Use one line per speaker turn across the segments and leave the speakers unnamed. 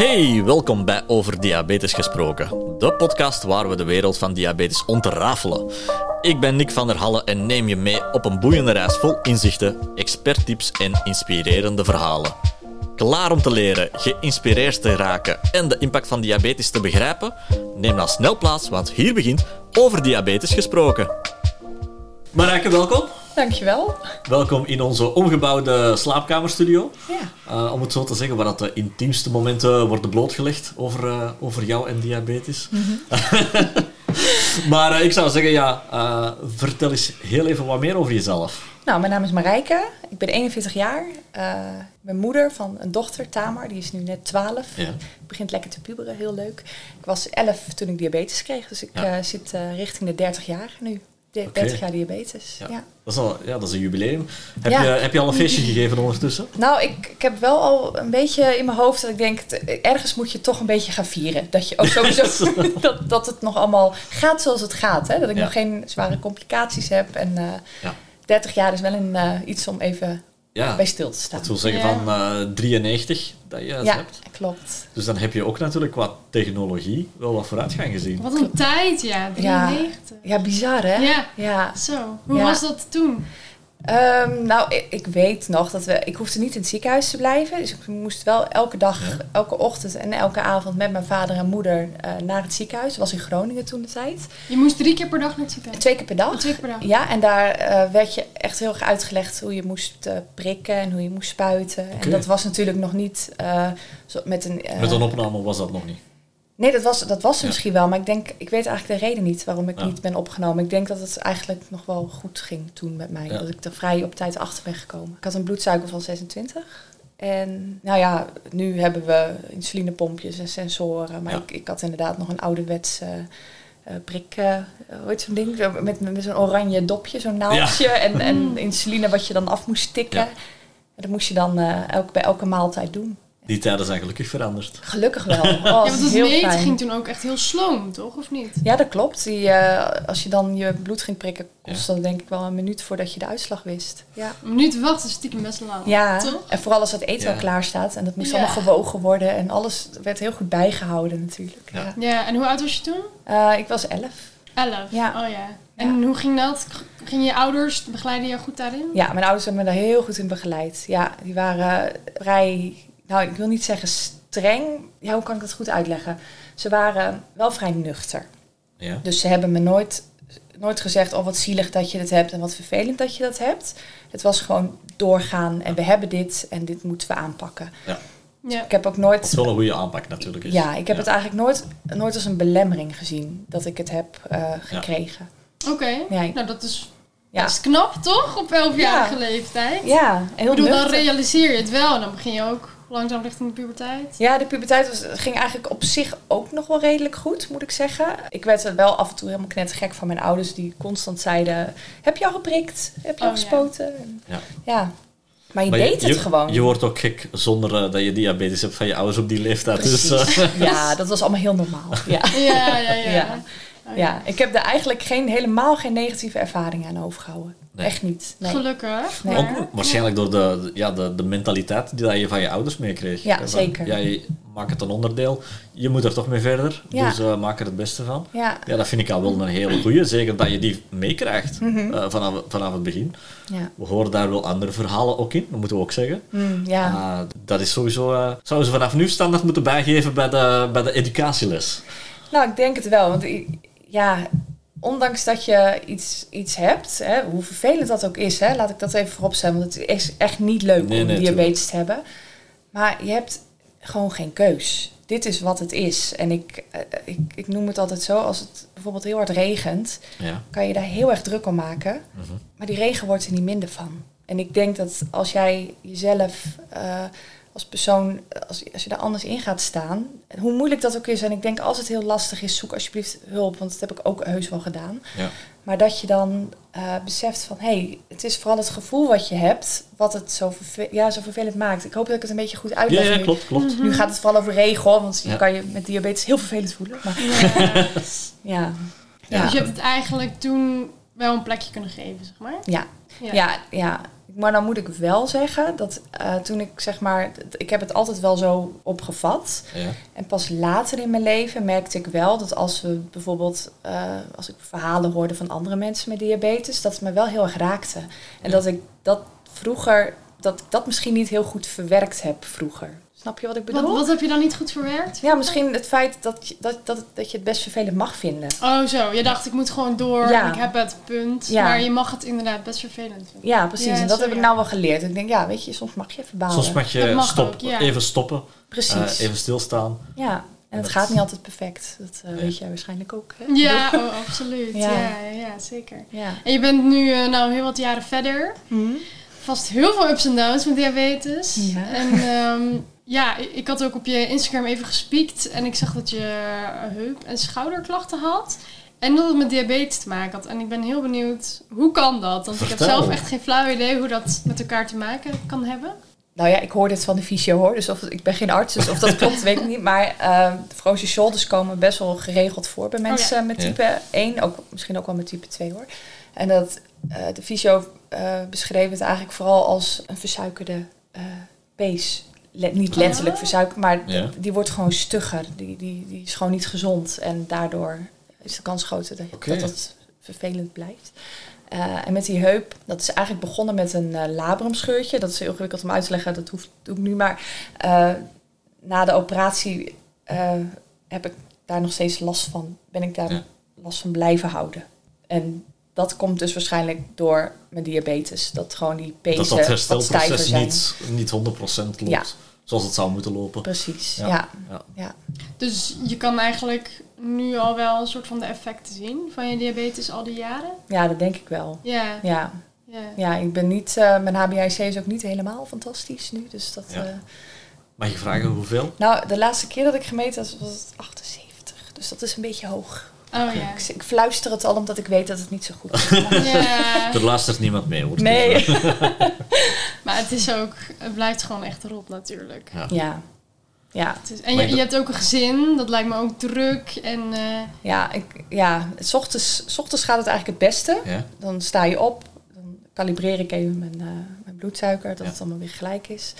Hey, welkom bij Over Diabetes Gesproken, de podcast waar we de wereld van diabetes ontrafelen. Ik ben Nick van der Halle en neem je mee op een boeiende reis vol inzichten, experttips en inspirerende verhalen. Klaar om te leren, geïnspireerd te raken en de impact van diabetes te begrijpen? Neem dan snel plaats, want hier begint Over Diabetes Gesproken. Marijke, welkom.
Dankjewel.
Welkom in onze omgebouwde slaapkamerstudio.
Ja.
Uh, om het zo te zeggen, waar dat de intiemste momenten worden blootgelegd over, uh, over jou en diabetes. Mm -hmm. maar uh, ik zou zeggen, ja, vertel eens heel even wat meer over jezelf.
Nou, mijn naam is Marijke. Ik ben 41 jaar. ik ben moeder van een dochter, Tamar. Die is nu net 12.
Ja.
Begint lekker te puberen, heel leuk. Ik was 11 toen ik diabetes kreeg. Dus ik
Ja.
zit richting de 30 jaar nu. De-
Oké.
30 jaar diabetes.
Ja.
Ja.
Dat, is al, ja, dat is een jubileum. Heb,
Ja.
je, heb je al een feestje gegeven ondertussen?
Nou, ik, ik heb wel al een beetje in mijn hoofd dat ik denk, ergens moet je toch een beetje gaan vieren. Dat je ook sowieso, dat, dat het nog allemaal gaat zoals het gaat. Hè? Dat ik
Ja.
nog geen zware complicaties heb. En eh,
Ja.
30 jaar is wel een, eh, iets om even
Ja,
bij stil te staan.
dat wil zeggen
Ja.
van eh 93 dat je het
Ja,
hebt.
klopt.
Dus dan heb je ook natuurlijk qua technologie wel wat vooruitgang gezien.
Wat een tijd, ja.
Ja.
93.
Ja, bizar hè?
Ja.
Ja.
Zo, hoe
Ja.
was dat toen?
Ehm, nou, ik, ik weet nog dat we... Ik hoefde niet in het ziekenhuis te blijven. Dus ik moest wel elke dag,
Ja.
elke ochtend en elke avond met mijn vader en moeder eh, naar het ziekenhuis. Dat was in Groningen toen de tijd.
Je moest drie keer per dag naar het ziekenhuis.
Twee keer per dag.
Oh, twee keer per dag.
Ja, en daar eh, werd je echt heel erg uitgelegd hoe je moest eh, prikken en hoe je moest spuiten. En dat was natuurlijk nog niet eh, zo met een...
Met een opname was dat nog niet.
Nee, dat was, dat was
Ja.
misschien wel. Maar ik denk, ik weet eigenlijk de reden niet waarom ik
Ja.
niet ben opgenomen. Ik denk dat het eigenlijk nog wel goed ging toen met mij.
Ja.
Dat ik er vrij op tijd achter ben gekomen. Ik had een bloedsuiker van 26. En nou ja, nu hebben we insulinepompjes en sensoren. Maar ik, ik had inderdaad nog een ouderwets eh eh, prik, eh, hoe heet zo'n ding? Met, met zo'n oranje dopje, zo'n naaldje. En, en insuline wat je dan af moest tikken. En dat moest je dan eh, elk, bij elke maaltijd doen.
Die tijden zijn gelukkig veranderd.
Gelukkig wel. Oh,
Ja,
dat
want het meten
fijn.
ging toen ook echt heel sloom, toch? Of niet?
Ja, dat klopt. Die, eh, als je dan je bloed ging prikken, kostte dat denk ik wel een minuut voordat je de uitslag wist. Ja,
Een minuut wachten is stiekem best lang.
ja.
Toch?
en vooral als het eten
Ja.
al klaar staat. En dat moest
Ja.
allemaal gewogen worden. En alles werd heel goed bijgehouden natuurlijk.
Ja.
Ja.
Ja, en hoe oud was je toen?
Eh, ik was elf.
Elf.
Ja.
Oh ja. En hoe ging dat? Gingen je ouders, begeleiden jou goed daarin?
Ja, mijn ouders hebben me daar heel goed in begeleid. Ja, die waren vrij, nou ik wil niet zeggen streng. Ja, hoe kan ik dat goed uitleggen? Ze waren wel vrij nuchter.
Ja.
Dus ze hebben me nooit, nooit gezegd, oh wat zielig dat je dat hebt en wat vervelend dat je dat hebt. Het was gewoon doorgaan en we hebben dit en dit moeten we aanpakken.
Ja.
Ik heb ook nooit,
wel een goede aanpak natuurlijk is.
ja, ik heb het eigenlijk nooit, nooit als een belemmering gezien dat ik het heb eh, gekregen.
Oké.
Ja, ik-
Nou, dat is
Ja,
best knap, toch? Op 11-jarige leeftijd.
ja en
Ik
heel
bedoel, dan realiseer je het wel. En dan begin je ook langzaam richting de puberteit.
Ja, de puberteit was, ging eigenlijk op zich ook nog wel redelijk goed, moet ik zeggen. Ik werd er wel af en toe helemaal knettergek van mijn ouders die constant zeiden... Heb je al geprikt? Heb je al
Oh, ja.
gespoten? En-
Ja.
ja. Maar je
Maar
deed het
je,
gewoon.
Je wordt ook gek zonder eh, dat je diabetes hebt van je ouders op die leeftijd. Dus, eh,
Ja, dat was allemaal heel normaal. Ja.
Ja, ja, ja.
Ja.
Oh,
ja, ik heb er eigenlijk geen, helemaal geen negatieve ervaringen aan overgehouden.
Nee.
Echt niet. Nee.
Gelukkig.
Nee.
ook waarschijnlijk door de, ja, de, de mentaliteit die dat je van je ouders meekreeg.
Ja,
Van,
zeker.
Ja, je maakt het een onderdeel. Je moet er toch mee verder.
Ja.
Dus eh, maak er het beste van.
Ja.
Ja, dat vind ik al wel een hele goeie. Zeker dat je die meekrijgt
Mhm.
eh, vanaf, vanaf het begin.
Ja.
We horen daar wel andere verhalen ook in, dat moeten we ook zeggen.
Mm, ja.
Ah, dat is sowieso... eh zouden ze vanaf nu standaard moeten bijgeven bij de, bij de educatieles.
Nou, ik denk het wel. Want ja, ondanks dat je iets, iets hebt, hè, hoe vervelend dat ook is, hè, laat ik dat even vooropstellen. Want het is echt niet leuk
Nee,
om
nee,
diabetes te hebben. Maar je hebt gewoon geen keus. Dit is wat het is. En ik, eh, ik, ik noem het altijd zo, als het bijvoorbeeld heel hard regent,
Ja.
kan je daar heel erg druk om maken.
Mhm.
Maar die regen wordt er niet minder van. En ik denk dat als jij jezelf eh, als persoon, als, als je daar anders in gaat staan, hoe moeilijk dat ook is, en ik denk als het heel lastig is, zoek alsjeblieft hulp, want dat heb ik ook heus wel gedaan.
Ja.
Maar dat je dan eh, beseft van, hé, hey, het is vooral het gevoel wat je hebt, wat het zo, verve- ja, zo vervelend maakt. Ik hoop dat ik het een beetje goed uitleg
ja,
nu.
klopt, klopt.
Nu gaat het vooral over regen, hoor, want je
Ja.
kan je met diabetes heel vervelend voelen. Maar
Ja.
ja,
Dus je hebt het eigenlijk toen wel een plekje kunnen geven, zeg maar.
ja,
Ja.
ja, ja, Maar dan moet ik wel zeggen dat eh, toen ik zeg maar, ik heb het altijd wel zo opgevat.
Ja.
En pas later in mijn leven merkte ik wel dat als we bijvoorbeeld, eh, als ik verhalen hoorde van andere mensen met diabetes, dat het me wel heel erg raakte. En
Ja.
dat ik dat vroeger, dat ik dat misschien niet heel goed verwerkt heb vroeger. Snap je wat ik bedoel?
Wat, wat heb je dan niet goed verwerkt?
Ja, misschien het feit dat je, dat, dat, dat je het best vervelend mag vinden.
Oh zo, je dacht ik moet gewoon door
Ja.
en ik heb het, punt.
Ja.
Maar je mag het inderdaad best vervelend vinden.
Ja, precies.
Ja,
en dat
zo,
heb ik nou wel geleerd. Ik denk, ja, weet je, soms mag je even balen.
Soms mag je
mag
stop,
ook, ja.
even stoppen,
Precies.
eh, even stilstaan.
Ja, en het
Dat-
gaat niet altijd perfect. Dat eh, weet jij waarschijnlijk ook. Hè?
Ja, oh, absoluut.
Ja.
Ja. Zeker.
Ja.
En je bent nu eh, nou heel wat jaren verder.
Hm?
Vast heel veel ups en downs met diabetes.
Ja.
En ehm, ja, ik ik had ook op je Instagram even gespiekt. En ik zag dat je heup- en schouderklachten had. En dat het met diabetes te maken had. En ik ben heel benieuwd, hoe kan dat? Want ik heb zelf echt geen flauw idee hoe dat met elkaar te maken kan hebben.
Nou ja, ik hoor dit van de fysio hoor. Dus of, ik ben geen arts, dus of dat klopt, weet ik niet. Maar eh, de frozen shoulders komen best wel geregeld voor bij mensen met
Ja.
type 1. Ook, misschien ook wel met type 2 hoor. En dat eh, de fysio eh, beschreef het eigenlijk vooral als een versuikerde eh pees. Le- niet letterlijk
Ah.
versuikerd, maar
Ja.
die wordt gewoon stugger. Die, die, die is gewoon niet gezond. En daardoor is de kans groter dat,
Oké.
dat het vervelend blijft. Eh, en met die heup, dat is eigenlijk begonnen met een eh, labrumscheurtje. Dat is heel ingewikkeld om uit te leggen, dat hoeft doe ik nu maar. Eh, na de operatie eh, heb ik daar nog steeds last van. Ben ik daar
Ja.
last van blijven houden. En dat komt dus waarschijnlijk door mijn diabetes. Dat gewoon die pezen
dat dat herstelproces
zijn.
niet, niet 100% loopt
Ja.
zoals het zou moeten lopen.
Precies,
Ja.
ja.
Ja.
ja.
Dus je kan eigenlijk nu al wel een soort van de effecten zien van je diabetes al die jaren.
Ja, dat denk ik wel.
Ja,
Ja,
ja.
ja ik ben niet, eh, mijn HbA1c is ook niet helemaal fantastisch nu. Dus dat,
Ja.
eh,
Mag je vragen hoeveel?
nou, de laatste keer dat ik gemeten had, was het 78. Dus dat is een beetje hoog.
Oh ja.
Ik, ik fluister het al omdat ik weet dat het niet zo goed is.
ja.
Er luistert niemand mee hoor.
Nee.
Maar het is ook, het blijft gewoon echt rot natuurlijk.
Ja.
Ja.
Is, en je, hebt ook een gezin, dat lijkt me ook druk. En eh,
ja, ik, ja. S ochtends, s ochtends gaat het eigenlijk het beste.
Ja.
Dan sta je op, dan kalibreer ik even mijn, eh, mijn bloedsuiker, dat
Ja.
het allemaal weer gelijk is.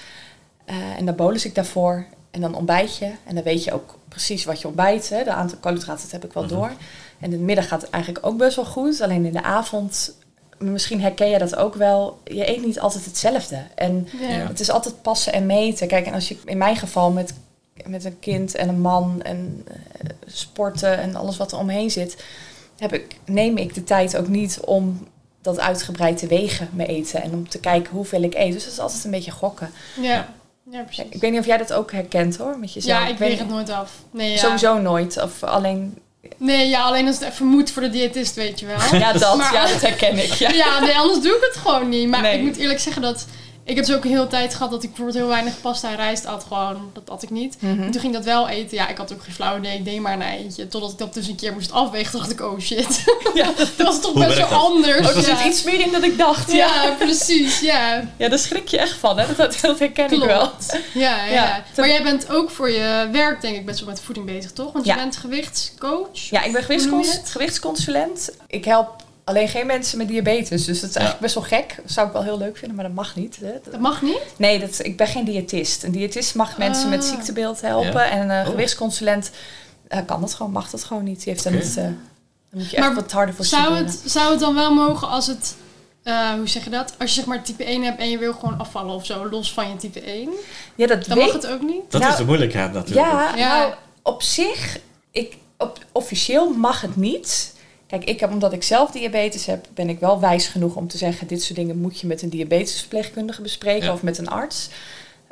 Eh, en dan bolus ik daarvoor en dan ontbijt je. En dan weet je ook precies wat je ontbijt. Hè. De aantal koolhydraten dat heb ik wel
Mhm.
door. En in de middag gaat het eigenlijk ook best wel goed. Alleen in de avond, misschien herken je dat ook wel, je eet niet altijd hetzelfde. En
ja.
Het is altijd passen en meten. Kijk, en als je in mijn geval met, met een kind en een man en eh, sporten en alles wat er omheen zit, heb ik, neem ik de tijd ook niet om dat uitgebreid te wegen, mijn eten. En om te kijken hoeveel ik eet. Dus dat is altijd een beetje gokken.
Ja. Ja, precies.
Ik weet niet of jij dat ook herkent hoor, met jezelf.
ja, ik
weet
het nooit af. Nee, ja.
Sowieso nooit. Of alleen...
Nee, ja, alleen als het even moet voor de diëtist, weet je wel.
Ja, dat,
Maar-
ja, dat herken ik. Ja.
Ja, nee, anders doe ik het gewoon niet. Maar
Nee.
ik moet eerlijk zeggen dat... Ik heb dus ook een hele tijd gehad dat ik bijvoorbeeld heel weinig pasta en rijst at. Gewoon, dat at ik niet.
Mhm.
En toen ging ik dat wel eten. Ja, ik had ook geen flauw idee. Ik deed maar een eentje. Totdat ik dat dus een keer moest afwegen. Dacht ik, oh shit.
Ja.
dat was toch
Hoe
best wel
dat?
anders.
Oh, er zit iets meer in dan ik dacht. Ja,
Ja, precies. Ja,
ja daar schrik je echt van. Hè? Dat, dat, dat herken ik wel.
Ja, ja. Maar jij bent ook voor je werk denk ik best wel met voeding bezig, toch? Want je bent gewichtscoach.
Ja, ik ben gewichtscons- gewichtsconsulent. Ik help alleen geen mensen met diabetes. Dus dat is
Ja.
eigenlijk best wel gek. Dat zou ik wel heel leuk vinden, maar dat mag niet. Hè? Dat-
Dat mag niet?
Nee, dat, ik ben geen diëtist. Een diëtist mag mensen met
Ah.
ziektebeeld helpen.
Ja.
En een
Oh.
gewichtsconsulent eh, kan dat gewoon, mag dat gewoon niet. Die heeft dan
Oké.
niet... eh, dan moet je echt wat harder voor
Zou het, zou het dan wel mogen als het... eh, hoe zeg je dat? Als je zeg maar type 1 hebt en je wil gewoon afvallen of zo, los van je type 1.
Ja, dat
Dan
weet
mag het ook niet?
Dat
Nou,
is de moeilijkheid natuurlijk.
Ja,
Ja.
nou, op zich, ik, op, officieel mag het niet. Kijk, ik heb, omdat ik zelf diabetes heb, ben ik wel wijs genoeg om te zeggen: dit soort dingen moet je met een diabetesverpleegkundige bespreken
Ja.
of met een arts.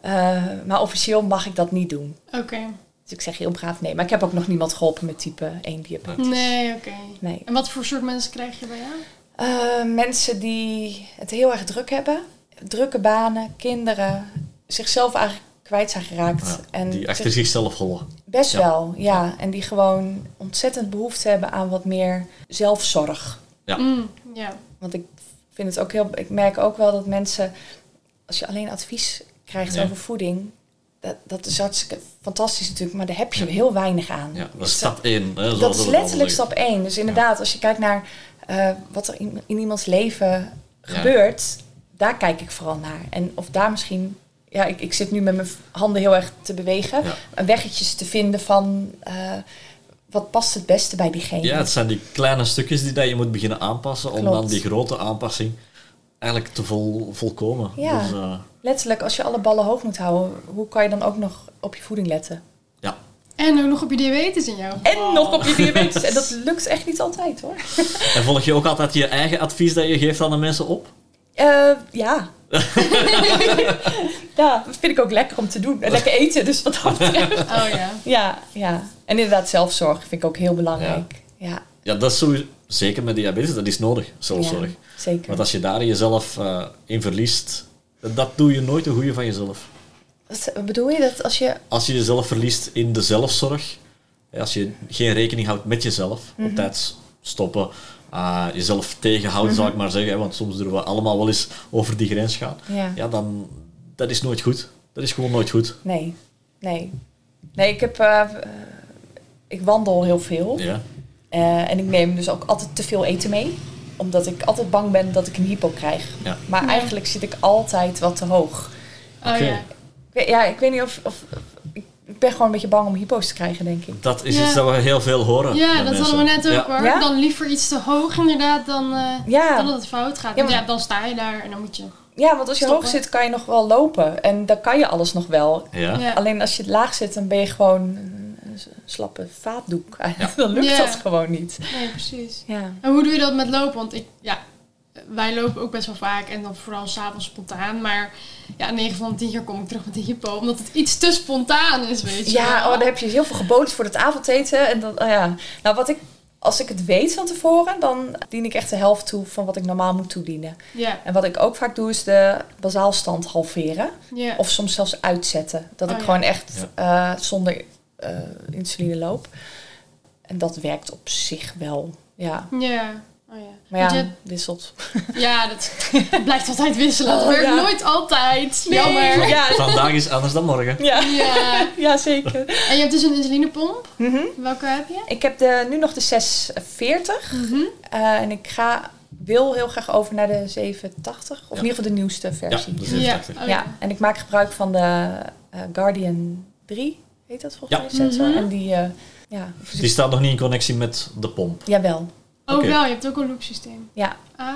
Eh, maar officieel mag ik dat niet doen.
Oké.
Dus ik zeg heel braaf nee. Maar ik heb ook nog niemand geholpen met type 1 diabetes.
Nee, oké.
Nee.
En wat voor soort mensen krijg je bij jou?
Eh, mensen die het heel erg druk hebben, drukke banen, kinderen, zichzelf eigenlijk kwijt zijn geraakt.
Ja,
en
die achter
zich-
zichzelf hollen.
Best
Ja.
wel, ja. En die gewoon ontzettend behoefte hebben aan wat meer zelfzorg.
Ja.
Mm, ja.
Want ik vind het ook heel. Ik merk ook wel dat mensen, als je alleen advies krijgt
Ja.
over voeding, dat, dat is hartstikke fantastisch natuurlijk, maar daar heb je heel weinig aan.
Ja, dat is stap 1.
dat is letterlijk stap 1. Dus inderdaad, als je kijkt naar eh, wat er in, in iemands leven gebeurt, daar kijk ik vooral naar. En of daar misschien, ja, ik, ik zit nu met mijn handen heel erg te bewegen,
Ja.
en weggetjes te vinden van eh, wat past het beste bij diegene.
Ja, het zijn die kleine stukjes die dat je moet beginnen aanpassen om dan die grote aanpassing eigenlijk te vol, volkomen.
Ja.
Dus, eh,
Letterlijk, als je alle ballen hoog moet houden, hoe kan je dan ook nog op je voeding letten?
ja.
En ook nog op je diabetes in jou.
En nog op je diabetes. En dat lukt echt niet altijd hoor.
En volg je ook altijd je eigen advies dat je geeft aan de mensen op?
Eh, ja. ja, dat vind ik ook lekker om te doen. En lekker eten, dus wat dat betreft.
Oh ja.
Ja, ja. En inderdaad, zelfzorg vind ik ook heel belangrijk. Ja,
Ja, dat is sowieso, zeker met diabetes, dat is nodig, zelfzorg.
Ja, zeker.
Want als je daar jezelf eh, in verliest, dat doe je nooit een goede van jezelf.
Wat bedoel je dat als je...
Als je jezelf verliest in de zelfzorg, hè, als je geen rekening houdt met jezelf,
Mhm.
op tijd stoppen, eh, jezelf tegenhouden, zou ik maar zeggen, hè, want soms durven we allemaal wel eens over die grens gaan,
Ja.
ja, dan dat is nooit goed. Dat is gewoon nooit goed.
Nee, nee. Nee, ik heb... eh, ik wandel heel veel.
Ja.
Eh, en ik neem dus ook altijd te veel eten mee. Omdat ik altijd bang ben dat ik een hypo krijg.
Ja.
Maar
Ja.
eigenlijk zit ik altijd wat te hoog.
Oh
Oké.
ja.
Ik weet- ja, ik weet niet of... of ik, ik ben gewoon een beetje bang om hypo's te krijgen, denk ik.
Dat is
Ja.
iets dat we heel veel horen.
Ja, dat
mensen.
hadden we net ook
Ja.
hoor.
Ja?
Dan liever iets te hoog inderdaad dan, eh,
Ja.
dan dat het fout gaat.
Ja,
Want Ja, dan sta je daar en dan moet je...
Ja, want als je
Stoppen.
hoog zit, kan je nog wel lopen. En dan kan je alles nog wel.
Ja.
Ja.
Alleen als je laag zit, dan ben je gewoon een slappe vaatdoek. dan lukt
Ja.
dat gewoon niet.
Nee, precies.
Ja.
En hoe doe je dat met lopen? Want ik, ja, wij lopen ook best wel vaak en dan vooral s'avonds spontaan. Maar ja, 9 van de 10 keer kom ik terug met een hypo. Omdat het iets te spontaan is, weet je
Ja,
wel.
oh, dan heb je heel veel geboden voor het avondeten. En dan, oh ja. Nou, wat ik, als ik het weet van tevoren, dan dien ik echt de helft toe van wat ik normaal moet toedienen.
Ja,
En wat ik ook vaak doe, is de basaalstand halveren.
ja.
Of soms zelfs uitzetten. Dat
Oh,
ik
ja.
gewoon echt eh, zonder eh, insuline loop. En dat werkt op zich wel. Ja.
ja. Ja.
Maar ja,
je-
wisselt.
ja, dat blijft altijd wisselen. Het
Oh,
werkt
ja.
nooit altijd.
Nee.
Jammer.
Ja.
Vandaag is anders dan morgen.
Ja.
Ja.
ja, zeker.
En je hebt dus een insulinepomp.
Mhm.
Welke heb je?
Ik heb de, nu nog de 640.
Mhm.
eh, en ik ga, wil heel graag over naar de 780. Of
Ja.
in ieder geval de nieuwste
Ja,
versie.
dat
Ja. Oh,
ja. en ik maak gebruik van de eh, Guardian 3. Heet dat volgens
Ja.
mij? Sensor.
Mhm.
En die, eh, ja,
Die staat nog niet in connectie met de pomp.
jawel.
Oh, wel. Je hebt ook een loopsysteem.
Ja,
Ah,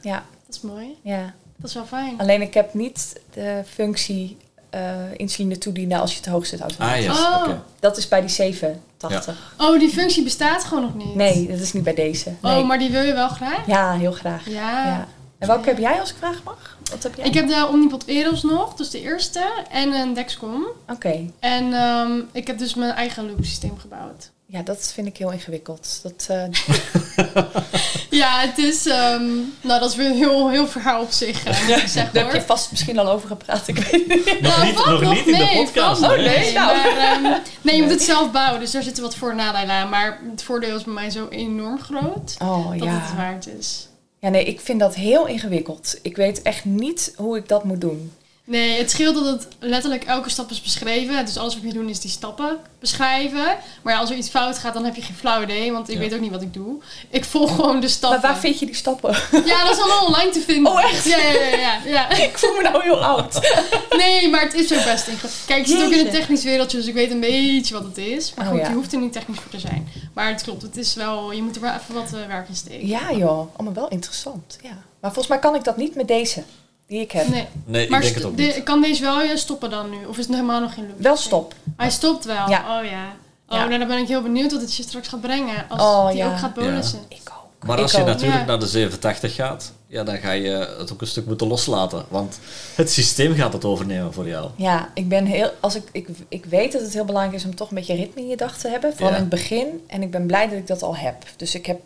ja,
dat is mooi.
ja.
Dat is wel fijn.
Alleen ik heb niet de functie eh, insuline toedienen als je te hoog zit automatisch.
Ah, yes.
Oh.
Oké.
Dat is bij die 780.
Oh, die functie bestaat gewoon nog niet.
Nee, dat is niet bij deze. Nee.
Oh, maar die wil je wel graag?
Ja, heel graag.
Ja.
Ja. En welke heb jij als ik vragen mag? Wat heb jij?
Ik heb de Omnipot Eros nog, dus de eerste, en een Dexcom.
Oké.
En ehm, ik heb dus mijn eigen loopsysteem gebouwd.
Ja, dat vind ik heel ingewikkeld. Dat, eh,
Ja, het is, ehm, nou dat is weer een heel, heel verhaal op zich, eh, ik zeggen
daar heb
hoor.
je vast misschien al over gepraat. Ik weet het niet.
Nog
Nou,
niet, nog niet in de
mee,
podcast. hè?
nee. nou.
Maar, ehm, nee, je moet het zelf bouwen, dus daar zitten wat voor- en nadelen aan. Maar het voordeel is bij mij zo enorm groot,
Oh
dat het
ja.
waard is.
Ja, nee, ik vind dat heel ingewikkeld. Ik weet echt niet hoe ik dat moet doen.
Nee, het scheelt dat het letterlijk elke stap is beschreven. Dus alles wat je doet is die stappen beschrijven. Maar ja, als er iets fout gaat, dan heb je geen flauw idee. Want ik
Ja.
weet ook niet wat ik doe. Ik volg gewoon de stappen.
Maar waar vind je die stappen?
Ja, dat is allemaal online te vinden.
Oh, echt?
Ja, ja, ja. ja, ja.
ik voel me nou heel oud.
Nee, maar het is ook best ingewikkeld. Kijk, ik zit ook in het technisch wereldje, dus ik weet een beetje wat het is. Maar
Oh,
goed, je hoeft er niet technisch voor te zijn. Maar het klopt, het is wel, je moet er wel even wat eh, werk in steken.
Ja joh, allemaal wel interessant. Ja. Maar volgens mij kan ik dat niet met deze, die ik heb.
Nee,
Nee,
maar
ik denk het ook
de-
niet.
kan deze wel ja, stoppen dan nu? Of is het helemaal nog geen loop?
Wel stop.
Hij stopt wel?
Ja.
Oh ja. Oh,
Ja.
nou dan ben ik heel benieuwd wat het je straks gaat brengen. Als
Oh,
die
ja.
ook gaat bonussen.
Ik ook.
Maar
Ik
als je
ook.
natuurlijk
Ja.
naar de 780 gaat, ja, dan ga je het ook een stuk moeten loslaten. Want het systeem gaat het overnemen voor jou.
Ja, ik ben heel. Als ik, ik, ik weet dat het heel belangrijk is om toch een beetje ritme in je dag te hebben. Vooral
Ja.
in het begin. En ik ben blij dat ik dat al heb. Dus ik heb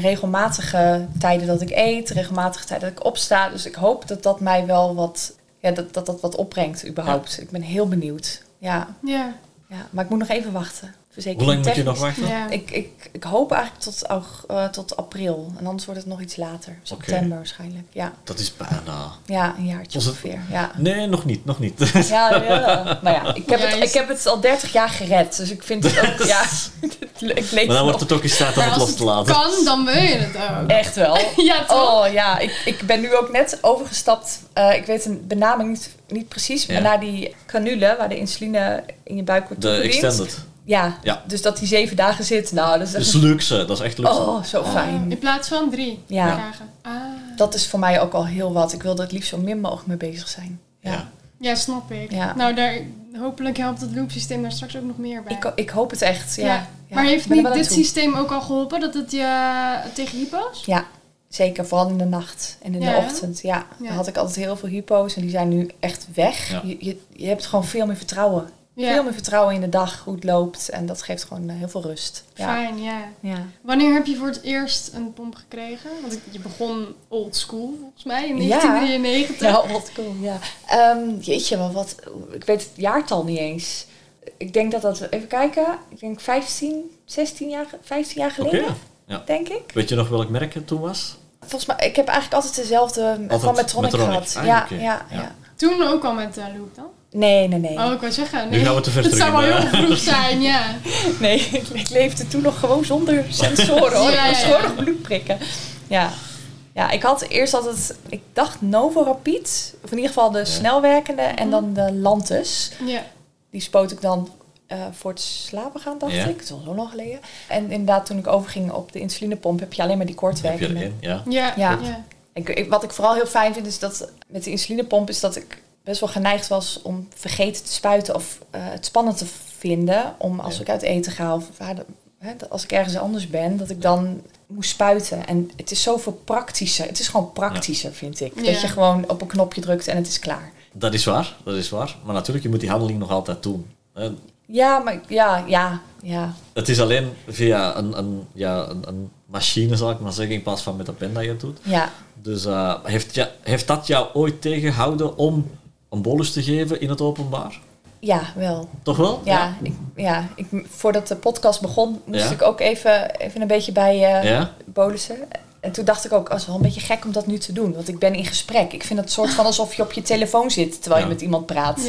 Regelmatige tijden dat ik eet, regelmatige tijden dat ik opsta. Dus ik hoop dat dat mij wel wat. Ja, dat dat, dat wat opbrengt überhaupt. Ik ben heel benieuwd. Ja,
Ja.
ja, maar ik moet nog even wachten. Verzekering
Hoe lang moet je nog wachten?
Ja.
Ik, ik, ik hoop eigenlijk tot, eh, tot april. En anders wordt het nog iets later. September waarschijnlijk. Ja.
Dat is bijna.
ja, een jaartje
het-
ongeveer. Ja.
Nee, nog niet, nog niet.
Ja, ja. Maar ja, ik heb,
Ja,
het, ik heb het al 30 jaar gered. Dus ik vind het ook, ja, ik leef
Maar dan wordt het ook in staat om
Maar
het
als
los te
het
laten.
kan, dan wil je het ook.
echt wel.
Ja, toch?
Oh ja, ik, ik ben nu ook net overgestapt. eh, ik weet een benaming niet, niet precies, maar naar die canule waar de insuline in je buik wordt
De extended.
Ja,
Ja.
dus dat die zeven dagen zit. Nou, dat is
Dat
echt
is luxe, dat is echt luxe.
Oh, zo
Oh,
fijn.
in plaats van drie
Ja.
dagen. Ah.
Dat is voor mij ook al heel wat. Ik wil er het liefst zo min mogelijk mee bezig zijn. Ja.
Ja.
Ja, snap ik.
Ja.
Nou, daar, hopelijk helpt het loopsysteem daar straks ook nog meer bij.
Ik, ik hoop het echt. Ja.
Ja.
Ja.
Maar heeft niet dit
toe.
systeem ook al geholpen? Dat het je tegen hypo's?
Ja, zeker. Vooral in de nacht en in
Ja,
de ochtend. Ja,
Ja.
dan had ik altijd heel veel hypo's en die zijn nu echt weg.
Ja.
Je, je, je hebt gewoon veel meer vertrouwen.
Ja.
Veel meer vertrouwen in de dag, hoe het loopt. En dat geeft gewoon eh, heel veel rust. Ja.
Fijn, ja.
Ja.
Wanneer heb je voor het eerst een pomp gekregen? Want ik- je begon old school volgens mij in
Ja.
1993.
Ja, wat cool, ja. Ehm, jeetje, wel wat. Ik weet het jaartal niet eens. Ik denk dat dat, even kijken, ik denk 15, 16 jaar, 15 jaar
Oké.
geleden,
Ja.
denk ik.
Weet je nog welk merk het toen was?
Volgens mij, ik heb eigenlijk altijd dezelfde van Medtronic
Medtronic.
gehad.
Ah,
ja, Ja.
ja,
Toen ook al met uh, Loop dan?
Nee, nee, nee.
Oh, ik wou zeggen.
Nu
Nee.
gaan we te ver
Het zou wel heel vroeg zijn, ja.
Nee, ik, leefde toen nog gewoon zonder sensoren hoor.
Ja,
nog bloed prikken. Ja. ja, ik had eerst altijd, ik dacht Novorapid. Of in ieder geval de snelwerkende en dan de Lantus.
Ja.
Die spoot ik dan eh, voor het slapen gaan, dacht
Ja.
ik. Dat is al zo lang geleden. En inderdaad, toen ik overging op de insulinepomp, heb je alleen maar die
Heb je
kortwerkende.
erin? Ja.
Ja.
Ja.
ja.
Ik, ik- wat ik vooral heel fijn vind, is dat met de insulinepomp is dat ik best wel geneigd was om vergeten te spuiten of eh, het spannend te vinden. Om als
Ja.
ik uit eten ga of waar de- hè, als ik ergens anders ben, dat ik dan moest spuiten. En het is zoveel praktischer. Het is gewoon praktischer, vind ik.
Ja.
Dat je gewoon op een knopje drukt en het is klaar.
Dat is waar, dat is waar. Maar natuurlijk, je moet die handeling nog altijd doen. hè.
Ja, maar ja, ja, ja.
Het is alleen via een, een, ja, een, een machine, zal ik maar zeggen, in plaats van met een pen dat je het doet.
Ja,
Dus eh, heeft, ja, heeft dat jou ooit tegengehouden om een bolus te geven in het openbaar?
ja wel.
Toch wel?
Ja, Ik, ja ik, voordat de podcast begon, moest
Ja.
ik ook even, even een beetje bij eh
Ja?
bolussen. En toen dacht ik ook, als wel een beetje gek om dat nu te doen. Want ik ben in gesprek. Ik vind het soort van alsof je op je telefoon zit terwijl
Ja.
je met iemand praat.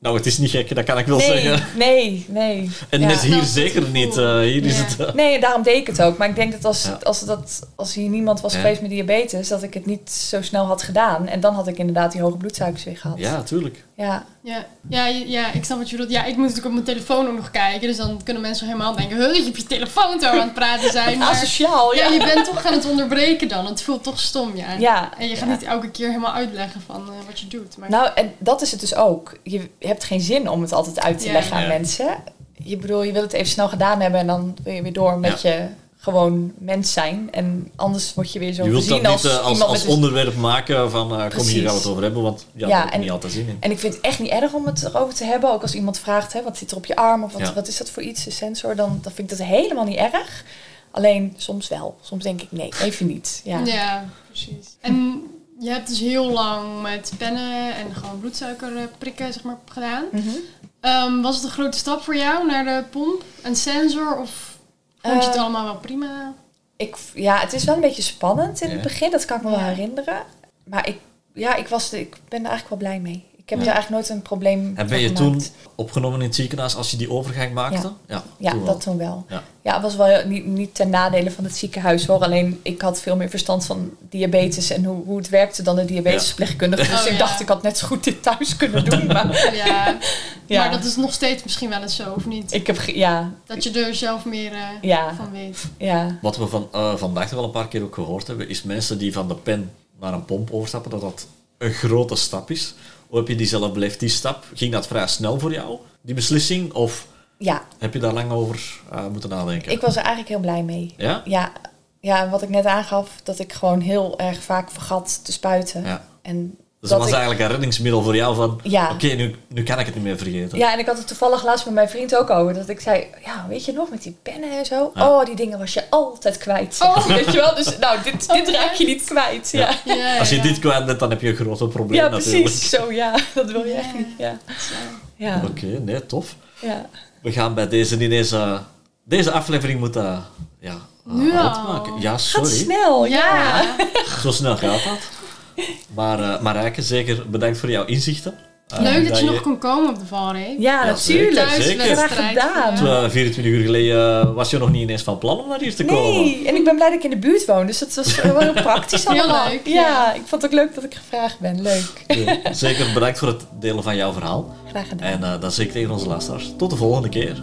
Nou, het is niet gek, dat kan ik wel
nee,
zeggen.
nee, nee.
En
Ja.
net hier zeker
het
niet. eh, hier is het... eh,
Nee, daarom deed ik het ook. Maar ik denk dat als,
Ja.
als, dat, als hier niemand was
Ja.
geweest met diabetes, dat ik het niet zo snel had gedaan. En dan had ik inderdaad die hoge bloedsuikers weer gehad.
ja, tuurlijk.
Ja,
Ja. Ja, ja, ik snap wat je bedoelt. Ja, ik moet natuurlijk op mijn telefoon ook nog kijken. Dus dan kunnen mensen helemaal denken... Huh, je op je telefoon zo aan het praten zijn. Maar
asociaal,
ja,
ja.
je bent toch aan het onderbreken dan. Het voelt toch stom, ja.
Ja,
En je gaat
ja.
niet elke keer helemaal uitleggen van eh, wat je doet. Maar
Nou, en dat is het dus ook. Je hebt geen zin om het altijd uit te
Ja.
leggen aan
Ja.
mensen. Je bedoel, je wil het even snel gedaan hebben en dan wil je weer door met je gewoon mens zijn. En anders word je weer zo
Je wilt dat
gezien
niet
als,
eh, als, als onderwerp maken van eh, kom hier gaan we het over hebben, want ja,
Ja,
daar heb ik
en-
niet altijd zin in.
En ik vind het echt niet erg om het erover te hebben. Ook als iemand vraagt, hè, wat zit er op je arm? Of wat,
Ja.
wat is dat voor iets, een sensor? Dan, dan vind ik dat helemaal niet erg. Alleen soms wel. Soms denk ik, nee, even niet. Ja.
Ja, precies. En je hebt dus heel lang met pennen en gewoon bloedsuiker eh, prikken zeg maar, gedaan.
Mhm.
Ehm, was het een grote stap voor jou naar de pomp en sensor? Of vond je het
Eh,
allemaal wel prima?
Ik, ja, het is wel een beetje spannend in
Ja.
het begin. Dat kan ik me wel herinneren. Maar ik, ja, ik, was, de- ik ben er eigenlijk wel blij mee. Ik heb
Ja.
er eigenlijk nooit een probleem
En ben je
gemaakt.
toen opgenomen in het ziekenhuis als je die overgang maakte? Ja,
Ja,
toen wel.
dat toen wel.
Ja.
Ja, het was wel niet, niet ten nadele van het ziekenhuis hoor. Alleen ik had veel meer verstand van diabetes en hoe, hoe het werkte dan de diabetesverpleegkundige. Dus
Oh,
ik
ja.
dacht, ik had net zo goed dit thuis kunnen doen. Maar
Ja,
ja,
maar dat is nog steeds misschien wel eens zo, of niet?
ik heb, ja,
Dat je er zelf meer eh,
Ja.
van weet.
ja,
Wat we van, eh, vandaag toch al een paar keer ook gehoord hebben, is mensen die van de pen naar een pomp overstappen, dat dat een grote stap is. Hoe heb je die zelf beleefd, die stap? Ging dat vrij snel voor jou, die beslissing? Of
ja,
heb je daar lang over eh, moeten nadenken?
ik was er eigenlijk heel blij mee.
Ja?
Ja, ja, wat ik net aangaf, dat ik gewoon heel erg vaak vergat te spuiten.
Ja.
En
Dus
dat
dat was
ik-
eigenlijk een reddingsmiddel voor jou van...
Ja.
Oké, nu, nu kan ik het niet meer vergeten.
Ja, en ik had het toevallig laatst met mijn vriend ook over. Dat ik zei, ja, weet je nog, met die pennen en zo.
Ja.
Oh, die dingen was je altijd kwijt.
Oh.
Weet je wel? Dus nou, dit, dit raak je niet kwijt. Ja,
Ja.
Ja, ja,
Als je
ja.
dit kwijt bent, dan heb je een groot probleem
ja
natuurlijk.
precies. Zo, ja. Dat wil je echt
Ja.
niet. Ja, ja.
Oké, nee, tof.
ja.
We gaan bij deze niet eens... eh, deze aflevering moeten... ja, uh,
al?
uitmaken. Ja,
Gaat
sorry.
snel. Ja.
Ja.
Zo snel gaat dat. Maar uh, Marijke, zeker bedankt voor jouw inzichten. Uh,
Leuk dat je nog kon komen op de valreep.
Ja,
Ja,
natuurlijk.
zeker, zeker.
Graag gedaan.
voor jou.
Uh, 24 uur geleden was je nog niet ineens van plan om naar hier te komen.
Nee, en ik ben blij dat ik in de buurt woon. Dus dat was wel heel praktisch
Heel
allemaal.
leuk,
Ja,
ja.
ik vond het ook leuk dat ik gevraagd ben. Leuk.
Zeker bedankt voor het delen van jouw verhaal.
Graag gedaan.
En uh, dan zeg ik tegen onze luisteraars, tot de volgende keer.